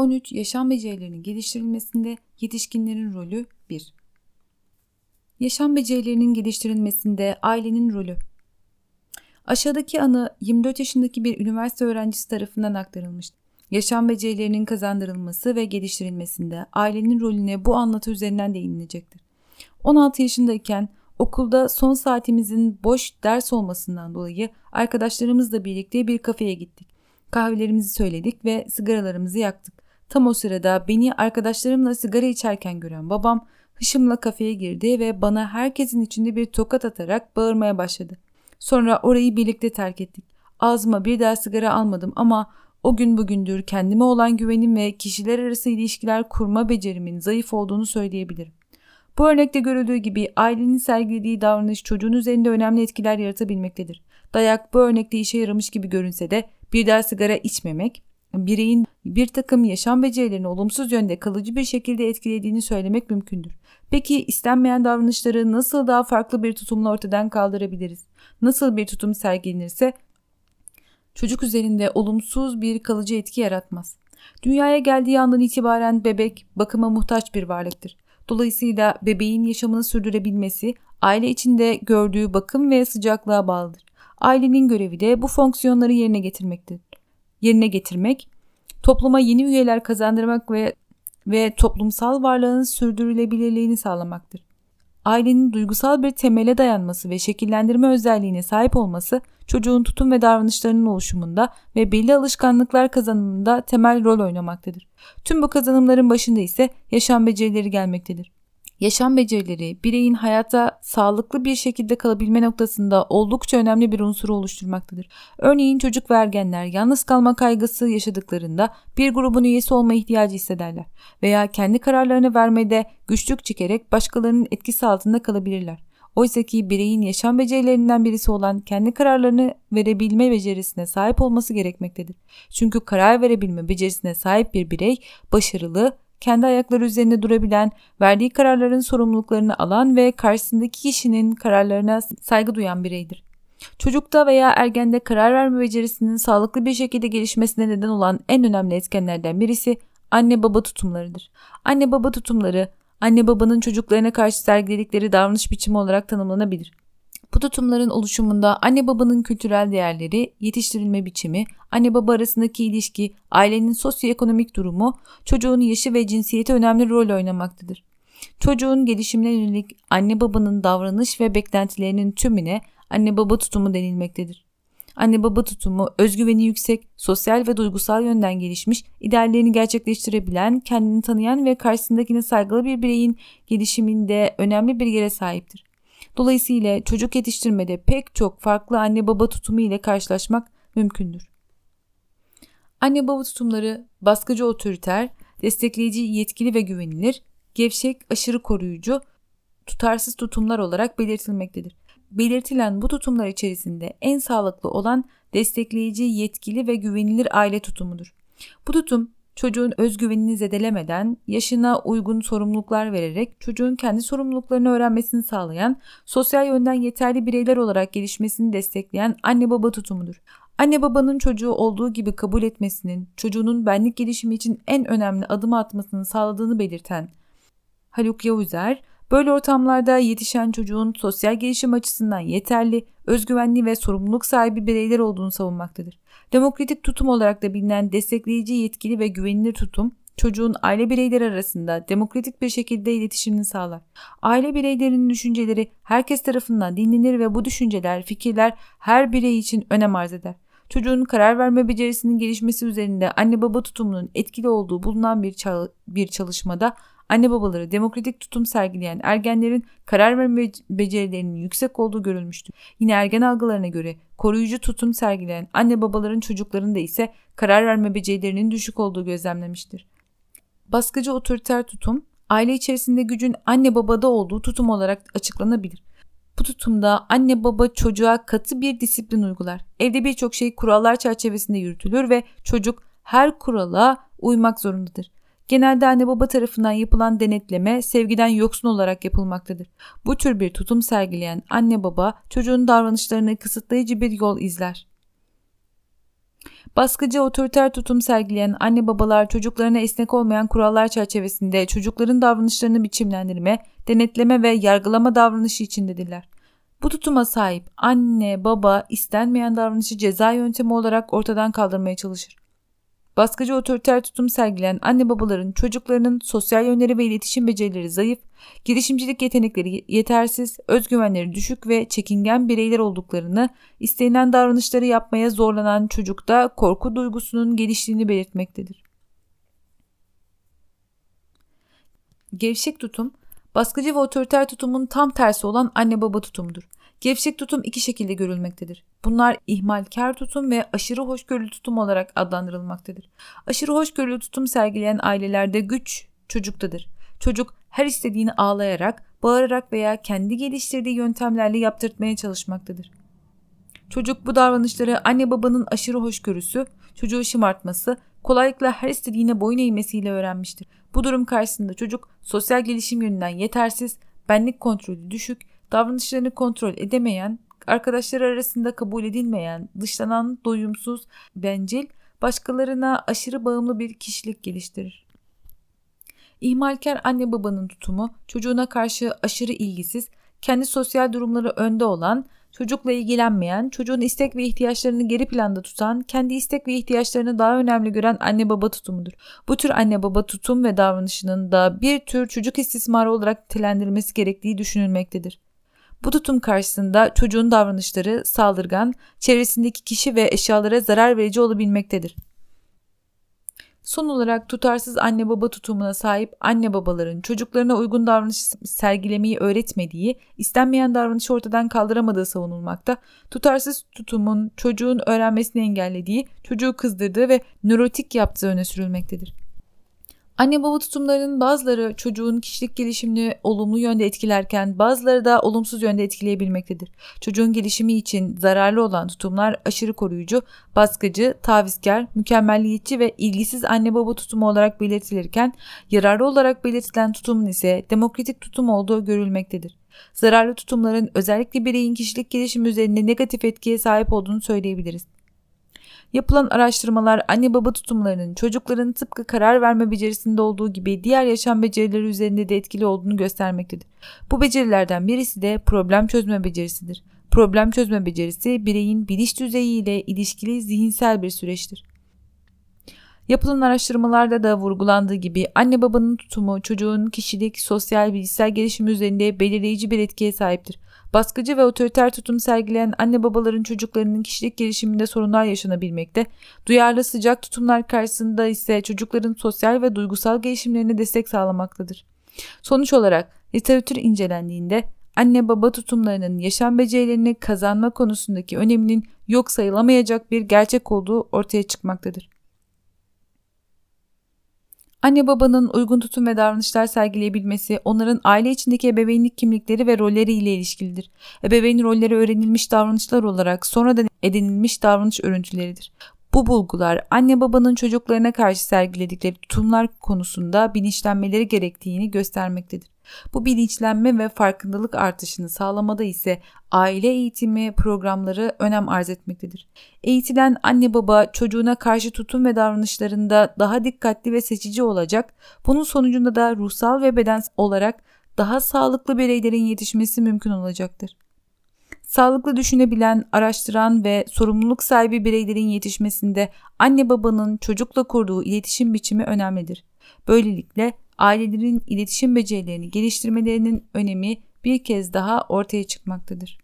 13. Yaşam becerilerinin geliştirilmesinde yetişkinlerin rolü 1. Yaşam becerilerinin geliştirilmesinde ailenin rolü. Aşağıdaki anı 24 yaşındaki bir üniversite öğrencisi tarafından aktarılmıştır. Yaşam becerilerinin kazandırılması ve geliştirilmesinde ailenin rolüne bu anlatı üzerinden değinilecektir. 16 yaşındayken okulda son saatimizin boş ders olmasından dolayı arkadaşlarımızla birlikte bir kafeye gittik. Kahvelerimizi söyledik ve sigaralarımızı yaktık. Tam o sırada beni arkadaşlarımla sigara içerken gören babam hışımla kafeye girdi ve bana herkesin içinde bir tokat atarak bağırmaya başladı. Sonra orayı birlikte terk ettik. Ağzıma bir daha sigara almadım ama o gün bugündür kendime olan güvenim ve kişiler arası ilişkiler kurma becerimin zayıf olduğunu söyleyebilirim. Bu örnekte görüldüğü gibi ailenin sergilediği davranış çocuğun üzerinde önemli etkiler yaratabilmektedir. Dayak bu örnekte işe yaramış gibi görünse de bir daha sigara içmemek, bireyin bir takım yaşam becerilerini olumsuz yönde kalıcı bir şekilde etkilediğini söylemek mümkündür. Peki istenmeyen davranışları nasıl daha farklı bir tutumla ortadan kaldırabiliriz? Nasıl bir tutum sergilenirse çocuk üzerinde olumsuz bir kalıcı etki yaratmaz. Dünyaya geldiği andan itibaren bebek bakıma muhtaç bir varlıktır. Dolayısıyla bebeğin yaşamını sürdürebilmesi aile içinde gördüğü bakım ve sıcaklığa bağlıdır. Ailenin görevi de bu fonksiyonları yerine getirmektir. Yerine getirmek, topluma yeni üyeler kazandırmak ve ve toplumsal varlığın sürdürülebilirliğini sağlamaktır. Ailenin duygusal bir temele dayanması ve şekillendirme özelliğine sahip olması çocuğun tutum ve davranışlarının oluşumunda ve belli alışkanlıklar kazanımında temel rol oynamaktadır. Tüm bu kazanımların başında ise yaşam becerileri gelmektedir. Yaşam becerileri bireyin hayatta sağlıklı bir şekilde kalabilme noktasında oldukça önemli bir unsuru oluşturmaktadır. Örneğin çocuk ve ergenler yalnız kalma kaygısı yaşadıklarında bir grubun üyesi olma ihtiyacı hissederler veya kendi kararlarını vermede güçlük çekerek başkalarının etkisi altında kalabilirler. Oysa ki bireyin yaşam becerilerinden birisi olan kendi kararlarını verebilme becerisine sahip olması gerekmektedir. Çünkü karar verebilme becerisine sahip bir birey başarılı, kendi ayakları üzerinde durabilen, verdiği kararların sorumluluklarını alan ve karşısındaki kişinin kararlarına saygı duyan bireydir. Çocukta veya ergende karar verme becerisinin sağlıklı bir şekilde gelişmesine neden olan en önemli etkenlerden birisi anne baba tutumlarıdır. Anne baba tutumları anne babanın çocuklarına karşı sergiledikleri davranış biçimi olarak tanımlanabilir. Bu tutumların oluşumunda anne babanın kültürel değerleri, yetiştirilme biçimi, anne baba arasındaki ilişki, ailenin sosyoekonomik durumu, çocuğun yaşı ve cinsiyeti önemli rol oynamaktadır. Çocuğun gelişimine yönelik anne babanın davranış ve beklentilerinin tümüne anne baba tutumu denilmektedir. Anne baba tutumu özgüveni yüksek, sosyal ve duygusal yönden gelişmiş, ideallerini gerçekleştirebilen, kendini tanıyan ve karşısındakine saygılı bir bireyin gelişiminde önemli bir yere sahiptir. Dolayısıyla çocuk yetiştirmede pek çok farklı anne baba tutumu ile karşılaşmak mümkündür. Anne baba tutumları baskıcı otoriter, destekleyici yetkili ve güvenilir, gevşek, aşırı koruyucu, tutarsız tutumlar olarak belirtilmektedir. Belirtilen bu tutumlar içerisinde en sağlıklı olan destekleyici, yetkili ve güvenilir aile tutumudur. Bu tutum çocuğun özgüvenini zedelemeden yaşına uygun sorumluluklar vererek çocuğun kendi sorumluluklarını öğrenmesini sağlayan, sosyal yönden yeterli bireyler olarak gelişmesini destekleyen anne baba tutumudur. Anne babanın çocuğu olduğu gibi kabul etmesinin, çocuğunun benlik gelişimi için en önemli adım atmasını sağladığını belirten Haluk Yavuzer, Böyle ortamlarda yetişen çocuğun sosyal gelişim açısından yeterli, özgüvenli ve sorumluluk sahibi bireyler olduğunu savunmaktadır. Demokratik tutum olarak da bilinen destekleyici, yetkili ve güvenilir tutum, çocuğun aile bireyleri arasında demokratik bir şekilde iletişimini sağlar. Aile bireylerinin düşünceleri herkes tarafından dinlenir ve bu düşünceler, fikirler her birey için önem arz eder. Çocuğun karar verme becerisinin gelişmesi üzerinde anne baba tutumunun etkili olduğu bulunan bir, bir çalışmada anne babaları demokratik tutum sergileyen ergenlerin karar verme becerilerinin yüksek olduğu görülmüştür. Yine ergen algılarına göre koruyucu tutum sergileyen anne babaların çocuklarında ise karar verme becerilerinin düşük olduğu gözlemlemiştir. Baskıcı otoriter tutum, aile içerisinde gücün anne babada olduğu tutum olarak açıklanabilir. Bu tutumda anne baba çocuğa katı bir disiplin uygular. Evde birçok şey kurallar çerçevesinde yürütülür ve çocuk her kurala uymak zorundadır. Genelde anne baba tarafından yapılan denetleme sevgiden yoksun olarak yapılmaktadır. Bu tür bir tutum sergileyen anne baba çocuğun davranışlarını kısıtlayıcı bir yol izler. Baskıcı otoriter tutum sergileyen anne babalar çocuklarına esnek olmayan kurallar çerçevesinde çocukların davranışlarını biçimlendirme, denetleme ve yargılama davranışı içindedirler. Bu tutuma sahip anne, baba istenmeyen davranışı ceza yöntemi olarak ortadan kaldırmaya çalışır. Baskıcı otoriter tutum sergileyen anne babaların çocuklarının sosyal yönleri ve iletişim becerileri zayıf, girişimcilik yetenekleri yetersiz, özgüvenleri düşük ve çekingen bireyler olduklarını, istenilen davranışları yapmaya zorlanan çocukta korku duygusunun geliştiğini belirtmektedir. Gevşek tutum, baskıcı ve otoriter tutumun tam tersi olan anne baba tutumudur. Gevşek tutum iki şekilde görülmektedir. Bunlar ihmalkar tutum ve aşırı hoşgörülü tutum olarak adlandırılmaktadır. Aşırı hoşgörülü tutum sergileyen ailelerde güç çocuktadır. Çocuk her istediğini ağlayarak, bağırarak veya kendi geliştirdiği yöntemlerle yaptırtmaya çalışmaktadır. Çocuk bu davranışları anne babanın aşırı hoşgörüsü, çocuğu şımartması, kolaylıkla her istediğine boyun eğmesiyle öğrenmiştir. Bu durum karşısında çocuk sosyal gelişim yönünden yetersiz, benlik kontrolü düşük, davranışlarını kontrol edemeyen, arkadaşları arasında kabul edilmeyen, dışlanan, doyumsuz, bencil, başkalarına aşırı bağımlı bir kişilik geliştirir. İhmalkar anne babanın tutumu çocuğuna karşı aşırı ilgisiz, kendi sosyal durumları önde olan, çocukla ilgilenmeyen, çocuğun istek ve ihtiyaçlarını geri planda tutan, kendi istek ve ihtiyaçlarını daha önemli gören anne baba tutumudur. Bu tür anne baba tutum ve davranışının da bir tür çocuk istismarı olarak nitelendirilmesi gerektiği düşünülmektedir. Bu tutum karşısında çocuğun davranışları saldırgan, çevresindeki kişi ve eşyalara zarar verici olabilmektedir. Son olarak tutarsız anne baba tutumuna sahip anne babaların çocuklarına uygun davranış sergilemeyi öğretmediği, istenmeyen davranışı ortadan kaldıramadığı savunulmakta. Tutarsız tutumun çocuğun öğrenmesini engellediği, çocuğu kızdırdığı ve nörotik yaptığı öne sürülmektedir. Anne baba tutumlarının bazıları çocuğun kişilik gelişimini olumlu yönde etkilerken bazıları da olumsuz yönde etkileyebilmektedir. Çocuğun gelişimi için zararlı olan tutumlar aşırı koruyucu, baskıcı, tavizkar, mükemmelliyetçi ve ilgisiz anne baba tutumu olarak belirtilirken yararlı olarak belirtilen tutumun ise demokratik tutum olduğu görülmektedir. Zararlı tutumların özellikle bireyin kişilik gelişimi üzerinde negatif etkiye sahip olduğunu söyleyebiliriz. Yapılan araştırmalar anne baba tutumlarının çocukların tıpkı karar verme becerisinde olduğu gibi diğer yaşam becerileri üzerinde de etkili olduğunu göstermektedir. Bu becerilerden birisi de problem çözme becerisidir. Problem çözme becerisi bireyin biliş düzeyi ile ilişkili zihinsel bir süreçtir. Yapılan araştırmalarda da vurgulandığı gibi anne babanın tutumu çocuğun kişilik, sosyal, bilişsel gelişimi üzerinde belirleyici bir etkiye sahiptir. Baskıcı ve otoriter tutum sergileyen anne babaların çocuklarının kişilik gelişiminde sorunlar yaşanabilmekte, duyarlı sıcak tutumlar karşısında ise çocukların sosyal ve duygusal gelişimlerine destek sağlamaktadır. Sonuç olarak literatür incelendiğinde anne baba tutumlarının yaşam becerilerini kazanma konusundaki öneminin yok sayılamayacak bir gerçek olduğu ortaya çıkmaktadır. Anne babanın uygun tutum ve davranışlar sergileyebilmesi onların aile içindeki ebeveynlik kimlikleri ve rolleri ile ilişkilidir. Ebeveyn rolleri öğrenilmiş davranışlar olarak sonradan edinilmiş davranış örüntüleridir. Bu bulgular anne babanın çocuklarına karşı sergiledikleri tutumlar konusunda bilinçlenmeleri gerektiğini göstermektedir. Bu bilinçlenme ve farkındalık artışını sağlamada ise aile eğitimi programları önem arz etmektedir. Eğitilen anne baba çocuğuna karşı tutum ve davranışlarında daha dikkatli ve seçici olacak. Bunun sonucunda da ruhsal ve bedensel olarak daha sağlıklı bireylerin yetişmesi mümkün olacaktır. Sağlıklı düşünebilen, araştıran ve sorumluluk sahibi bireylerin yetişmesinde anne babanın çocukla kurduğu iletişim biçimi önemlidir. Böylelikle ailelerin iletişim becerilerini geliştirmelerinin önemi bir kez daha ortaya çıkmaktadır.